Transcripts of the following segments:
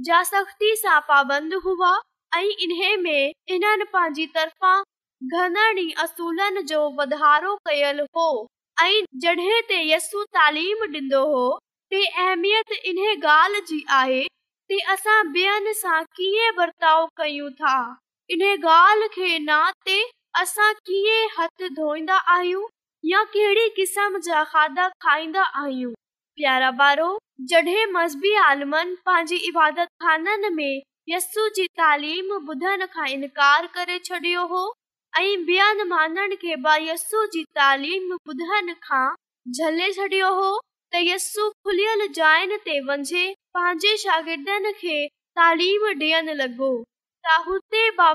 पाबंद हुआ तरफ़ो कयल होत इन ॻाल्हि जी आहे कीअं वर्ताव कयूं था इन ॻाल्हि जे नाते हथ धोईंदा आहियूं या कहिड़ी किस्म जा खाधा खाईंदा आहियूं यु जी त यस्डि॒यो त वॾो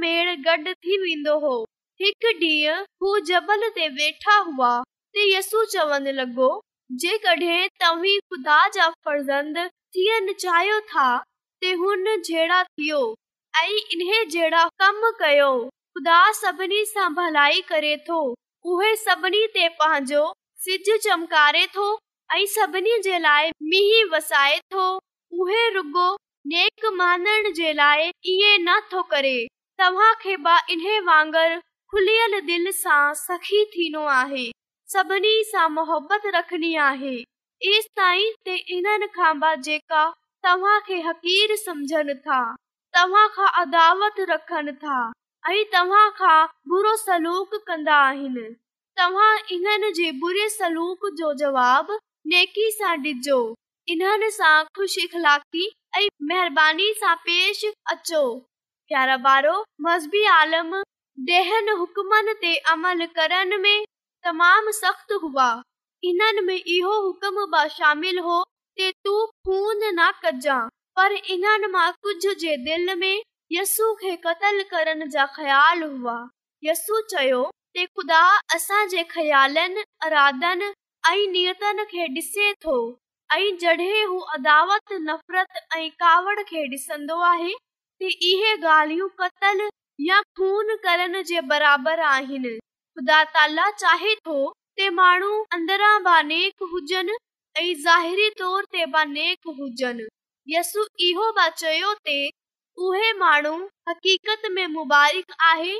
मेड़ी वेंदो हो जबल ते वेठा हुआ वसाए वांगर दिल सां सखी थीनो आहे सभिनी मोहबत रखणी आहे जवाब नेकी सां डिजो इन्हनि सां ख़ुशि ऐं महिरबानी सां पेश अचो अमल करण में ڈسے تھو ائی इन ہو शामिल نفرت ائی کاوڑ थो ڈسندو آہے تے कावड़ گالیوں قتل یا خون کرن جے برابر आहिनि ख़ुदा अंदरांजनि तेस इहो माण्हू हकीत में मुबारक आहे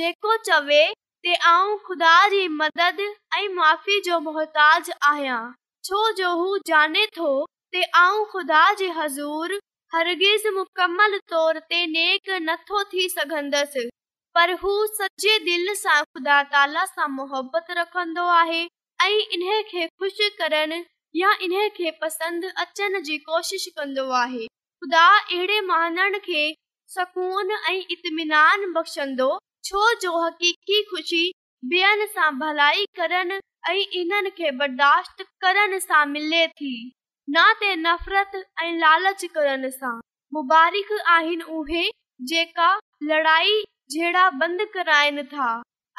जेको चवे जी माफ़ी जो मुहताज आहियां जाने थो मुकमल पर हू सॼे दिल सां ख़ुदा आहे पसंदि अचनि जी कोशिश कंदो आहे ख़ुदा हक़ीक़ी ख़ुशी ॿियनि सां भलाई करण बर्दाश्त करण सां मिले थी न ते नफ़रत ऐं लालच करण सां मुबारक आहिनि उहे जेका लड़ाई बंद कराइण था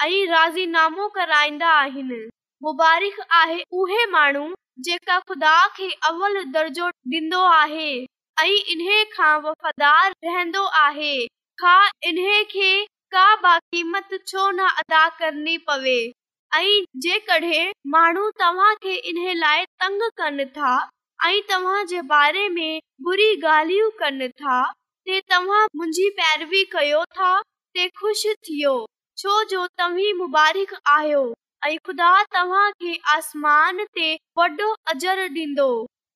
ऐं राज़ीनो कराईंदा आहिनि मुबारक आहे उहे माण्हू दर्जो आहे वफ़ादार तंग कनि था तव्हां जे बारे में तव्हां मुंहिंजी पैरवी कयो था ते खुश थियो छो जो तवी मुबारक आयो ऐं खुदा तव्हां खे आसमान ते वॾो अजर ॾींदो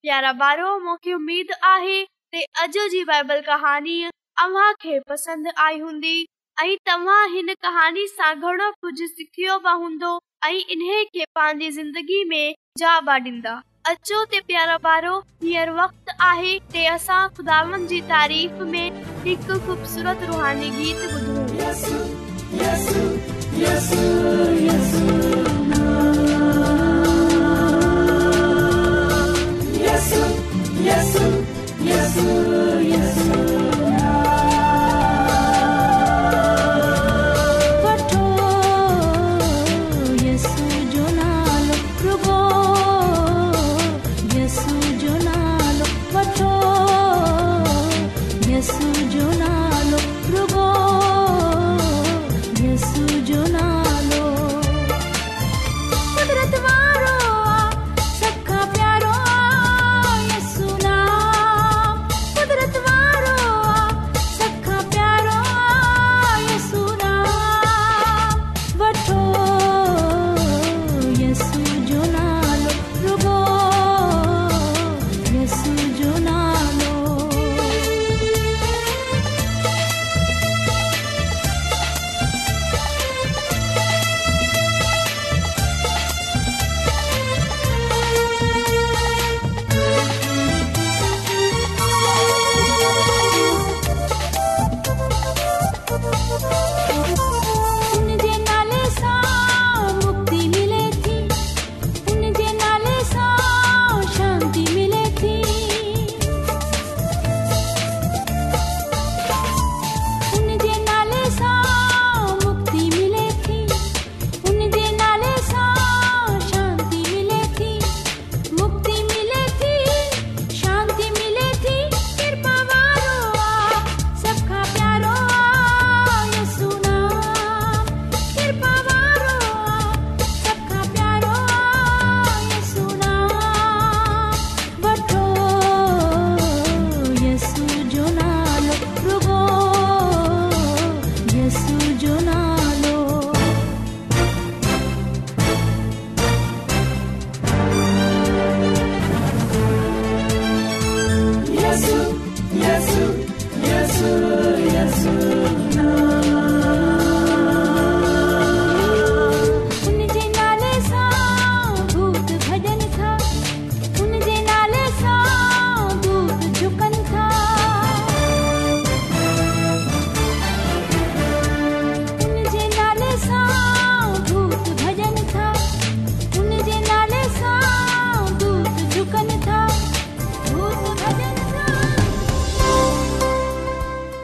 प्यारा ॿारो मूंखे उमेद आहे त अॼु जी बाइबल कहाणी अव्हां खे पसंदि आई हूंदी ऐं तव्हां हिन कहाणी सां घणो कुझु सिखियो बि हूंदो ऐं इन्हे खे पंहिंजी ज़िंदगी में जा बि ॾींदा अचो ते प्यारा ॿारो हींअर वक़्तु आहे ते असां खुदानि जी तारीफ़ में हिकु ख़ूबसूरत रुहानी गीत Yes, Yes, yes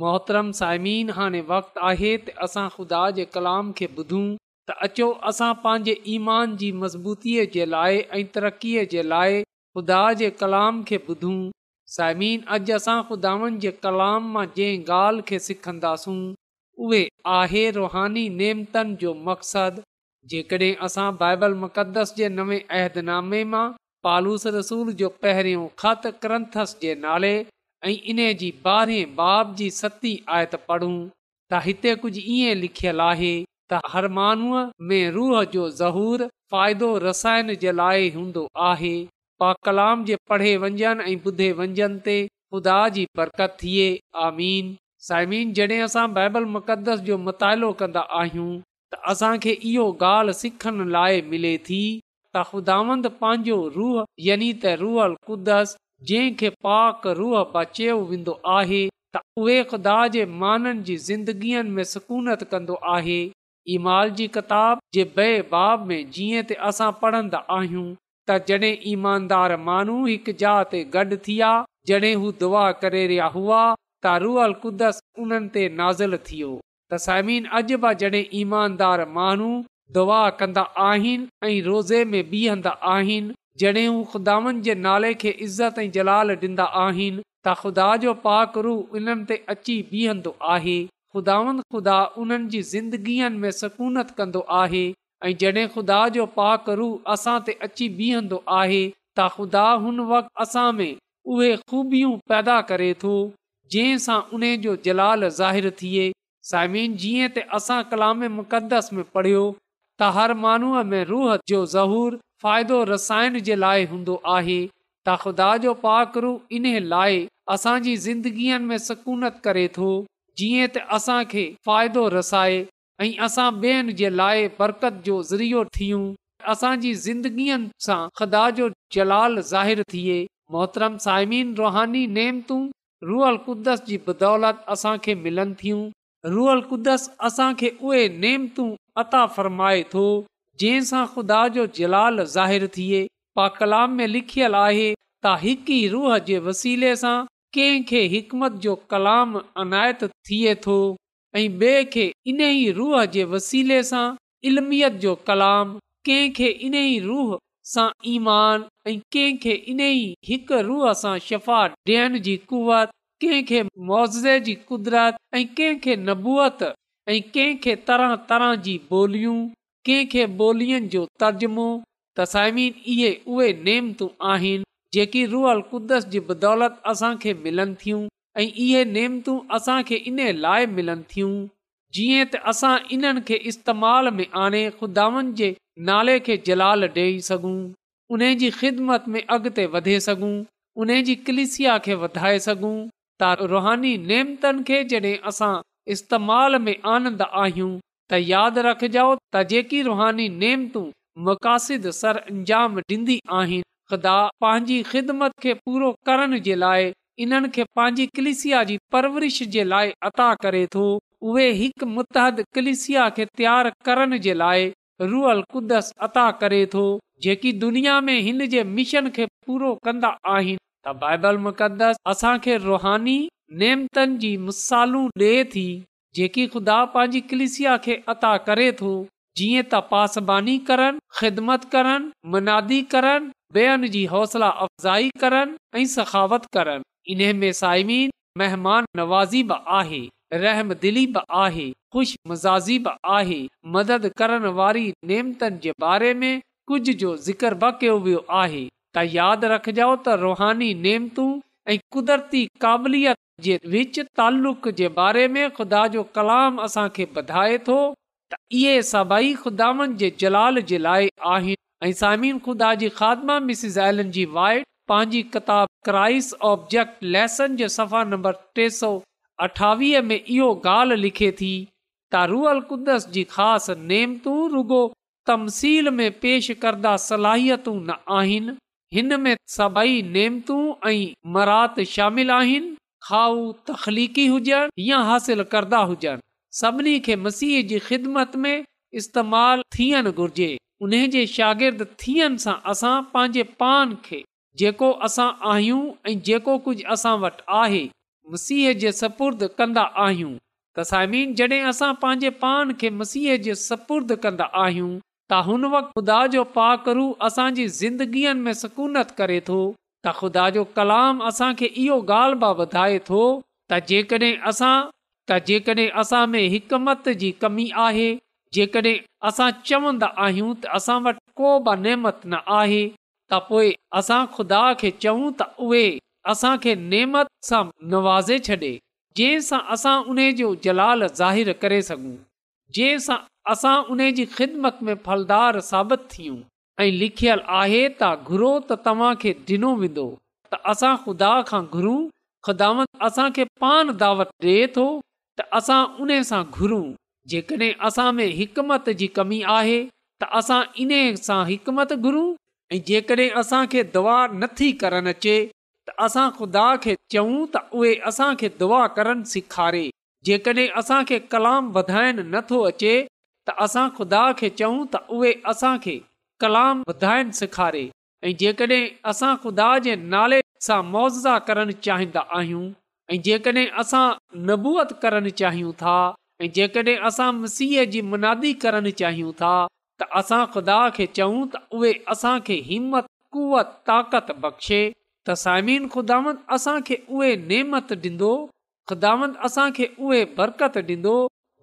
मोहतरम साइमिन हाणे वक़्तु आहे त असां ख़ुदा जे कलाम खे ॿुधूं त अचो असां पंहिंजे ईमान जी मज़बूतीअ जे लाइ ऐं तरक़ीअ जे लाइ ख़ुदा जे कलाम खे ॿुधूं साइमिन अॼु असां ख़ुदाअनि जे कलाम मां जंहिं ॻाल्हि खे सिखंदासूं उहे आहे रुहानी नेमतनि जो मक़सदु जेकॾहिं असां बाइबल मुक़दस जे नवे अहदनामे मां पालूस रसूल जो पहिरियों ख़त ग्रंथस जे नाले ऐं इन जी ॿारहें बाब जी सती आयत पूं हिते कुझु ईअं लिखियल आहे रूह जो ज़हूर फ़ाइदो रसायण लाइ हूंदो आहे ॿुधे वञनि ते ख़ुदा जी बरकत थिए आमीन साइमिन जॾहिं असां बाइबल मुक़दस जो मुतालो कंदा आहियूं त असांखे इहो ॻाल्हि सिखण लाइ मिले थी त ख़ुदांद पंहिंजो रूह यानी त रूहल कुदस जंहिंखे पाक रूह बचियो वेंदो आहे त उहे ख़ुदा में सुकूनत कंदो आहे ईमाल जी किताब में जीअं असां पढ़ंदा आहियूं त जॾहिं ईमानदार माण्हू हिकु ज ते गॾु थी आ जॾहिं हू दुआ करे रहिया हुआ त रूहल कुदस उन्हनि ते नाज़िल थियो त समीन अॼु बि जॾहिं ईमानदार माण्हू दुआ कंदा आहिनि ऐं रोज़े में बीहंदा आहिनि जॾहिं हू ख़ुदावनि जे नाले खे इज़त ऐं जलाल ॾींदा आहिनि त ख़ुदा जो पाकुरु उन्हनि ते अची बीहंदो आहे ख़ुदानि ख़ुदा उन्हनि जी ज़िंदगीअ में सकूनत कंदो आहे ऐं जॾहिं ख़ुदा जो पाकुरु असां ते अची बीहंदो आहे त ख़ुदा हुन वक़्तु असां में उहे ख़ूबियूं पैदा करे थो जंहिंसां उन जो जलाल ज़ाहि थिए साइमिन जीअं त असां कलाम मुक़दस में पढ़ियो त हर माण्हूअ में रूह जो ज़हूरु फ़ाइदो रसायण जे लाइ हूंदो आहे त ख़ुदा जो पाकरू इन लाइ असांजी ज़िंदगीअ में सकूनत करे थो जीअं त असांखे फ़ाइदो रसाए ऐं असां ॿियनि जे लाइ बरकत जो ज़रियो थियूं असांजी ज़िंदगीअ सां ख़ुदा जो जलाल ज़ाहिरु थिए मोहतरम साइमिन रुहानी नेमतूं रुअल कुदस जी बदौलत असांखे मिलनि थियूं रुअल क़ुदस असांखे उहे नेमतू अता फ़रमाए थो जंहिं सां ख़ुदा जो जलाल ज़ाहि थिए पा कलाम में लिखियल आहे त हिकु ई रूह जे वसीले सां कंहिं हिकमत जो कलाम अनायत थिए थो ऐं ॿिए खे इन ई रूह जे वसीले सां इलमियत जो कलाम कंहिं इन ई रूह सां ईमान ऐं कंहिं इन ई हिक रूह सां शफ़ा ॾियण जी कुवत कंहिं खे मुआज़े जी कुदरत ऐं कंहिं खे नबूअत ऐं कंहिं तरह तरह जी बोलियूं कंहिंखे ॿोलीअनि जो तर्जुमो तसाइमीन इहे उहे नेमतूं आहिनि जेकी रुअल कुदस जी बदौलत असांखे मिलनि थियूं ऐं इहे नेमतूं असांखे इन लाइ मिलनि थियूं जीअं त असां इन्हनि खे इस्तेमाल में आणे खुदावनि जे नाले खे जलाल ॾेई सघूं उन जी ख़िदमत में उन जी कलिसिया खे वधाए सघूं त रुहानी नेमतनि खे जॾहिं असां इस्तेमाल में आनंद आहियूं त यादि रखजो त जेकी रुहानी नेमतूं मुक़ासिद सर अंजाम ॾींदी आहिनि ख़ुदा पंहिंजी ख़िदमत खे पूरो करण जे लाइ इन्हनि खे पंहिंजी कलिसिया जी परवरिश जे लाइ अता करे थो उहे हिकु मुतहद कलिसिया खे तयारु करण जे लाइ रूअल कुदस अता करे थो जेकी दुनिया में हिन जे मिशन खे पूरो कंदा आहिनि त बाइबल मुक़दस असांखे रुहानी नेमतनि जी मुसालू ॾे थी जेकी ख़ुदा पंहिंजी कलिसिया खे अता करे थो जीअं त पासबानी करनि ख़िदमत करनि मनादी करनि जी हौसला अफ़जाई करनि ऐं सखावत करनि इन में साइमीन महिमान नवाज़ीब आहे रहमदिली बि आहे ख़ुशि मज़ाज़िब आहे मदद करण वारी नेमतनि जे बारे में कुझु जो ज़िक्र ब कयो वियो आहे त यादि रखजो त रुहानी नेमतूं ऐं क़ुदरती क़ाबिलियत जे विच तालुक़ जे बारे में ख़ुदा जो कलाम असांखे ॿुधाए थो त इहे सभई खुदा जलाल जे लाइ आहिनि ऐं सामिन ख़ुदा जी वाइट पंहिंजी किताब क्राइस ऑब्जेक्ट लेसन जे सफ़ा नंबर टे सौ अठावीह में इहो ॻाल्हि लिखे थी त रुअल क़ुदस जी रुगो तमसील में पेश करदा सलाहियतूं न आहिनि हिन में सभई नेमतू ऐं मरात शामिल आहिनि खाऊ तख़लीक़ी हुजनि या हासिल करदा हुजनि सभिनी खे मसीह जी ख़िदमत में इस्तेमालु थियणु घुर्जे उन जे शागिर्द थियण सां असां पंहिंजे पान खे जेको असां आहियूं ऐं जेको कुझु असां वटि आहे मसीह जे सपुर्द कंदा आहियूं तसाइमीन जॾहिं असां पंहिंजे पान खे मसीह जे सपुर्द कंदा आहियूं त हुन वक़्ति ख़ुदा जो पाकरु असांजी ज़िंदगीअ में सकूनत करे थो त ख़ुदा जो कलाम असांखे इहो ॻाल्हि बि ॿुधाए थो त जेकॾहिं जेकॾहिं असां में हिकमत जी कमी आहे जेकॾहिं असां चवंदा आहियूं त असां वटि को बि नेमत न आहे त पोइ असां ख़ुदा खे चऊं त उहे असांखे नेमत सां नवाज़े छ्ॾे जंहिं असां उन जो जलाल ज़ाहि करे जंहिंसां असां उन जी ख़िदमत में फलदार साबित थियूं ऐं लिखियलु आहे तव्हां घुरो त तव्हांखे ॾिनो वेंदो त असां ख़ुदा खां घुरूं ख़ुदा असांखे पान दावत ॾे थो त असां उन सां घुरूं जेकॾहिं असां में हिकमत जी कमी आहे त असां इन सां हिक घुरूं ऐं जेकॾहिं असांखे दआ नथी करणु अचे त असां ख़ुदा खे चऊं त उहे असांखे दुआ करणु सेखारे जेकॾहिं असांखे कलाम वधाइण नथो अचे त असां ख़ुदा खे चऊं त उहे असांखे कलाम वधाइण सेखारे ऐं जेकॾहिं असां ख़ुदा जे नाले सां मुआज़ा करणु चाहींदा आहियूं ऐं जेकॾहिं असां नबूअत करणु चाहियूं था ऐं जेकॾहिं असां मसीह जी मुनादी करणु चाहियूं था त असां ख़ुदा खे चऊं त उहे असांखे हिमत कुवत ताक़त बख़्शे त सामिन ख़ुदा असांखे उहे नेमत ॾींदो ख़ुदावंद असांखे उहे बरकत ॾींदो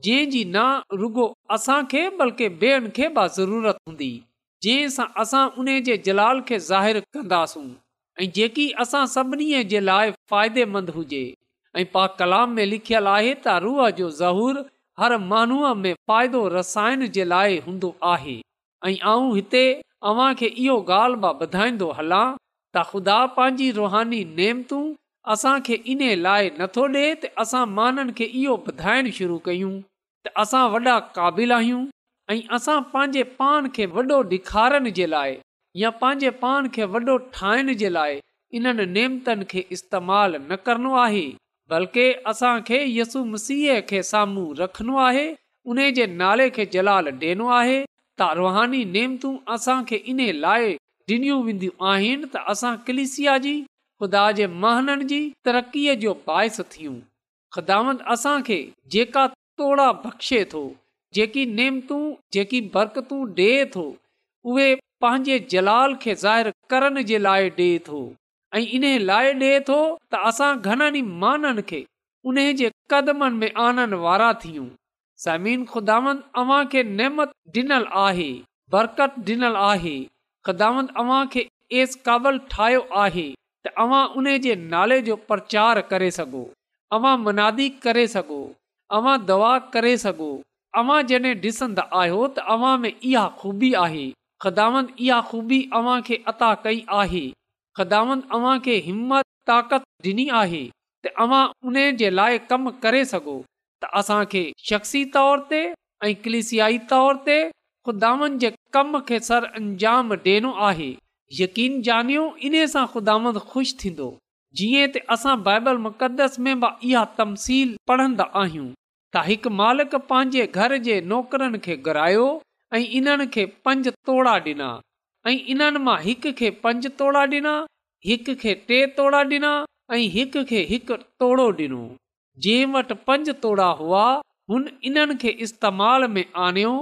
जंहिंजी ना रुॻो असांखे बल्कि ॿियनि खे बि ज़रूरत हूंदी जंहिं सां असां उन जे जलाल खे ज़ाहिर कंदासूं ऐं जेकी असां सभिनी जे लाइ फ़ाइदेमंद हुजे ऐं पा कलाम में लिखियल आहे त रूह जो ज़हूर हर माण्हूअ में फ़ाइदो रसायण जे लाइ हूंदो आहे ऐं आऊं हिते अव्हांखे इहो ॻाल्हि ॿुधाईंदो हलां त ख़ुदा पंहिंजी रुहानी नेमतूं असांखे इन लाइ नथो ॾिए त असां माननि खे इहो ॿुधाइण शुरू कयूं त असां वॾा क़ाबिल आहियूं ऐं असां पंहिंजे पाण खे वॾो ॾेखारण जे लाइ या पंहिंजे पान खे वॾो ठाहिण जे लाइ इन्हनि नेमतनि खे इस्तेमालु न करणो आहे बल्कि असांखे यसुमसीह खे साम्हूं रखिणो आहे उन जे नाले खे जलाल ॾियणो आहे त रुहानी नेमतूं असांखे इन लाइ ॾिनियूं वेंदियूं आहिनि त असां कलिसिया जी ख़ुदा जे महाननि जी तरक़ीअ जो बाएस थियूं ख़िदावत असांखे जेका तोड़ा बख़्शे थो जेकी नेमतू जेकी बरकतू डे थो उहे पंहिंजे जलाल खे ज़ाहिर करण जे लाइ डे थो ऐं इन लाइ ॾे थो त असां घणनि माननि खे उन जे कदमनि में आनण वारा थियूं ज़मीन ख़ुदांद अव्हां खे नेमत डि॒नल आहे बरकत डि॒नल आहे ख़ुदांद अवां खे एस काबल ठाहियो आहे तव्हां उन जे नाले जो प्रचार करे सघो अवां मुनादी करे सघो अवां दवा करे सघो अवां जॾहिं ॾिसंदा आहियो तव्हां में इहा ख़ूबी आहे ख़दामनि इहा ख़ूबी अव्हां खे अता कई आहे ख़दामन अव खे हिमत ताक़त ॾिनी आहे तव्हां उन जे लाइ कमु करे सघो त असांखे शख्सी तौर ते ऐं कलिसियाई तौर ते ख़ुदान जे कम खे सर अंजाम डि॒नो आहे यकीन ॼानियो इन सां ख़ुदामद ख़ुशि थींदो जीअं त असां बाइबल मुक़ददस में बि इहा तमसील पढ़ंदा आहियूं त हिकु मालिक पंहिंजे घर जे नौकरनि खे घुरायो ऐं इन्हनि खे पंज तोड़ा ॾिना ऐं इन्हनि मां खे पंज तोड़ा ॾिना हिक खे टे तोड़ा ॾिना ऐं खे तोड़ो ॾिनो जंहिं वटि पंज तोड़ा हुआ हुन इन्हनि खे इस्तेमाल में आणियो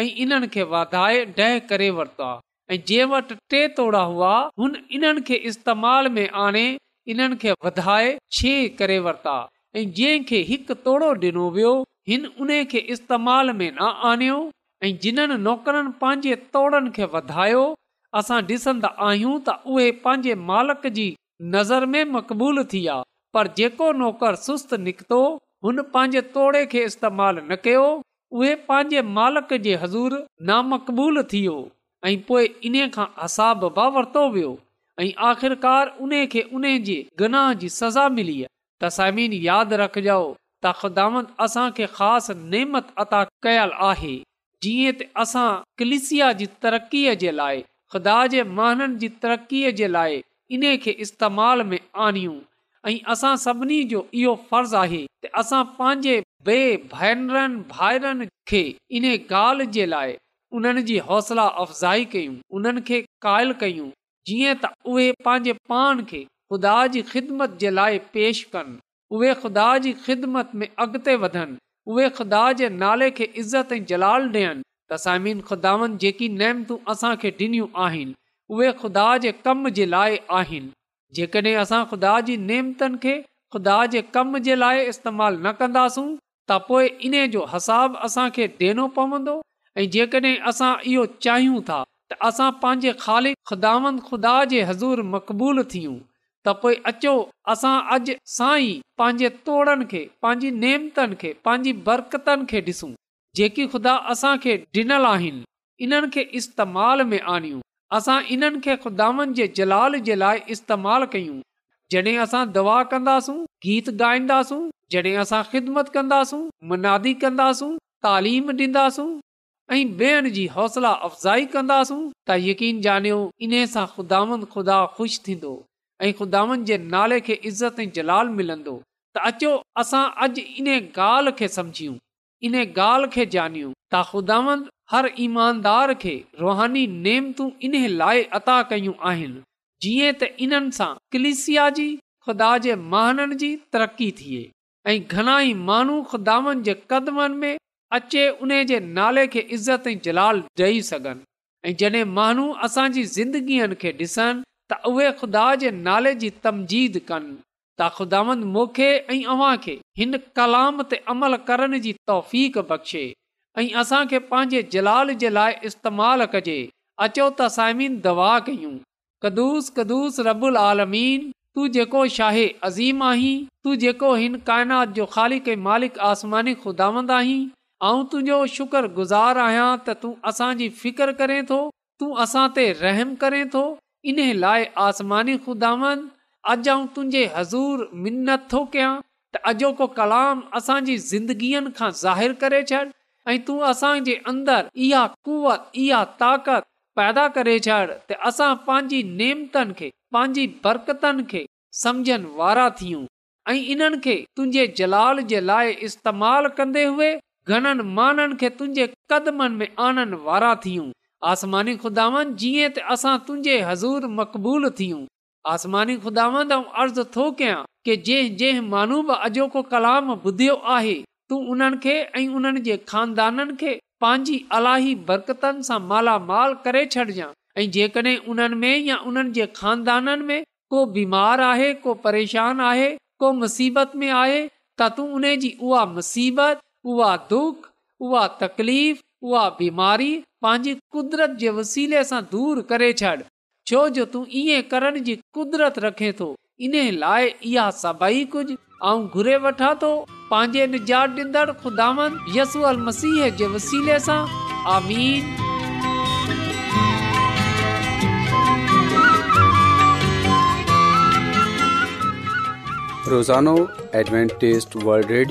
ऐं इन्हनि खे वधाए ॾह ऐं जंहिं वटि टे तोड़ा हुआ हुन इन्हनि खे इस्तेमाल में आणे इन्हनि खे वधाए छे करे वरिता ऐं जंहिं हिकु तोड़ो डि॒नो वियो हिन उन्हे इस्तेमाल में न आणियो ऐ जिन्हनि नौकरनि पांजे तोड़नि खे वधायो असां डि॒सन्दा आहियूं त उहे पंहिंजे मालिक जी नज़र में मक़बूल थी विया पर जेको नौकर सुस्त निकितो हुन पंहिंजे तोड़े खे इस्तेमालु न कयो उहे पंहिंजे मालिक जे हज़ूर नामक़बूल ऐं पोइ इन खां असाब बि वरितो वियो ऐं आख़िरकार उन खे उन जे गनाह जी सज़ा मिली आहे त नेमत अता कयल आहे जीअं असां कलिसिया जी तरक़ीअ जे लाइ ख़ुदा जे महाननि जी तरक़ीअ जे लाइ इन खे इस्तेमाल में आणियूं ऐं असां सभिनी जो इहो फर्ज़ आहे त असां पंहिंजे ॿिए भेनरनि भाइरनि खे इन ॻाल्हि जे लाइ उन्हनि जी हौसला अफ़ज़ाई कयूं उन्हनि खे क़ाइल कयूं जीअं त उहे पंहिंजे पाण खे ख़ुदा जी ख़िदमत जे लाइ पेश कनि उहे ख़ुदा जी ख़िदमत में अॻिते वधनि उहे ख़ुदा जे नाले खे इज़त ऐं जलाल ॾियनि त सामीन ख़ुदानि जेकी नेमतूं असांखे ॾिनियूं आहिनि उहे ख़ुदा जे कम जे लाइ आहिनि जेकॾहिं असां ख़ुदा जी नेमतनि खे ख़ुदा जे कम जे लाइ इस्तेमालु न कंदासूं त पोइ इन जो हिसाबु असांखे ॾियणो पवंदो ऐं जेकॾहिं असां इहो चाहियूं था त असां पंहिंजे ख़ाली ख़ुदावन ख़ुदा जे हज़ूर मक़बूल थियूं त पोइ अचो असां अॼु सां ई पंहिंजे तोड़नि खे पंहिंजी नेमतनि खे पंहिंजी बरकतनि खे ॾिसूं जेकी ख़ुदा असां खे ॾिनल आहिनि इन्हनि खे इस्तेमाल में आणियूं असां इन्हनि खे खुदानि जे जलाल जे लाइ इस्तेमाल कयूं जॾहिं असां दवा कंदासूं गीत ॻाईंदासूं जॾहिं असां ख़िदमत कंदासूं मुनादी कंदासूं तालीम ॾींदासूं ऐं बेअण जी हौसला अफ़ज़ाई कंदासूं त यकीन ॼाणियो इन सां ख़ुदावंद ख़ुदा ख़ुशि थींदो ऐं ख़ुदावंद नाले खे इज़त ऐं जलाल मिलंदो त अचो असां इन ॻाल्हि खे इन ॻाल्हि खे ॼाणियूं त ख़ुदांद हर ईमानदार खे रुहानी नेमतूं इन लाइ अता कयूं आहिनि जीअं त इन्हनि सां कलिसिया जी ख़ुदा जे महाननि जी तरक़ी थिए ऐं घणाई माण्हू ख़ुदा जे कदमनि में अचे उन जे नाले खे इज़त ऐं जलाल ॾेई सघनि ऐं जॾहिं माण्हू असांजी ज़िंदगीअ खे ॾिसनि त उहे खुदा जे नाले जी तमजीद कनि त ख़ुदांद मूंखे ऐं अव्हां खे हिन कलाम ते अमल करण जी तौफ़ बख़्शे ऐं असां खे पंहिंजे जलाल जे लाइ इस्तेमालु कजे अचो त साइमिन दवा कयूं कदुस कदुस रबु आलमीन तू जेको शाहे अज़ीम आहीं तू जेको हिन काइनात जो ख़ालिक कंहिं मालिक आसमानी ख़ुदावंद आहीं ऐं तुंहिंजो शुक्रगुज़ार आहियां त तूं असांजी फिकर करें थो तूं असां ते रहम करें थो इन लाइ आसमानी खुदावन अॼु आऊं तुंहिंजे हज़ूर मिनत थो कयां त अॼोको कलाम असांजी ज़िंदगीअ खां ज़ाहिरु करे छॾ ऐं तूं असां अंदरि इहा कुवत इहा ताक़त पैदा करे छॾ त असां पंहिंजी नेमतनि खे पंहिंजी बरकतनि खे समुझनि वारा थियूं ऐं इन्हनि खे तुंहिंजे जलाल जे लाइ इस्तेमालु कन्दे हुए घणनि माननि खे तुंहिंजे कदमनि में आणन वारा थियूं त असां तुंहिंजे हज़ूर मक़बूल थियूं थो कयां कलाम ॿुधियो आहे तूं उन्हनि खे ऐं उन्हनि जे पंहिंजी अलाही बरकतनि सां मालामाल करे छॾजांइ ऐं जेकॾहिं उन्हनि में या उन्हनि जे ख़ानदाननि में को बीमार आहे को परेशान आहे को मुसीबत में आहे त तूं उन जी उहा मुसीबत وہ دکھ وہ تکلیف وہ بیماری پاجي قدرت جي وسيلن سان دور ڪري ڇڏ چئو جو تون ايئن ڪرڻ جي قدرت رکي ٿو ان کي لائے يا سڀي ڪجهه آءُ گهر وٺا ٿو پاجي نجات ڏندڙ خداوند يسوع المسيح جي وسيلن سان آوين روزانو اڊوانٽيست ورلد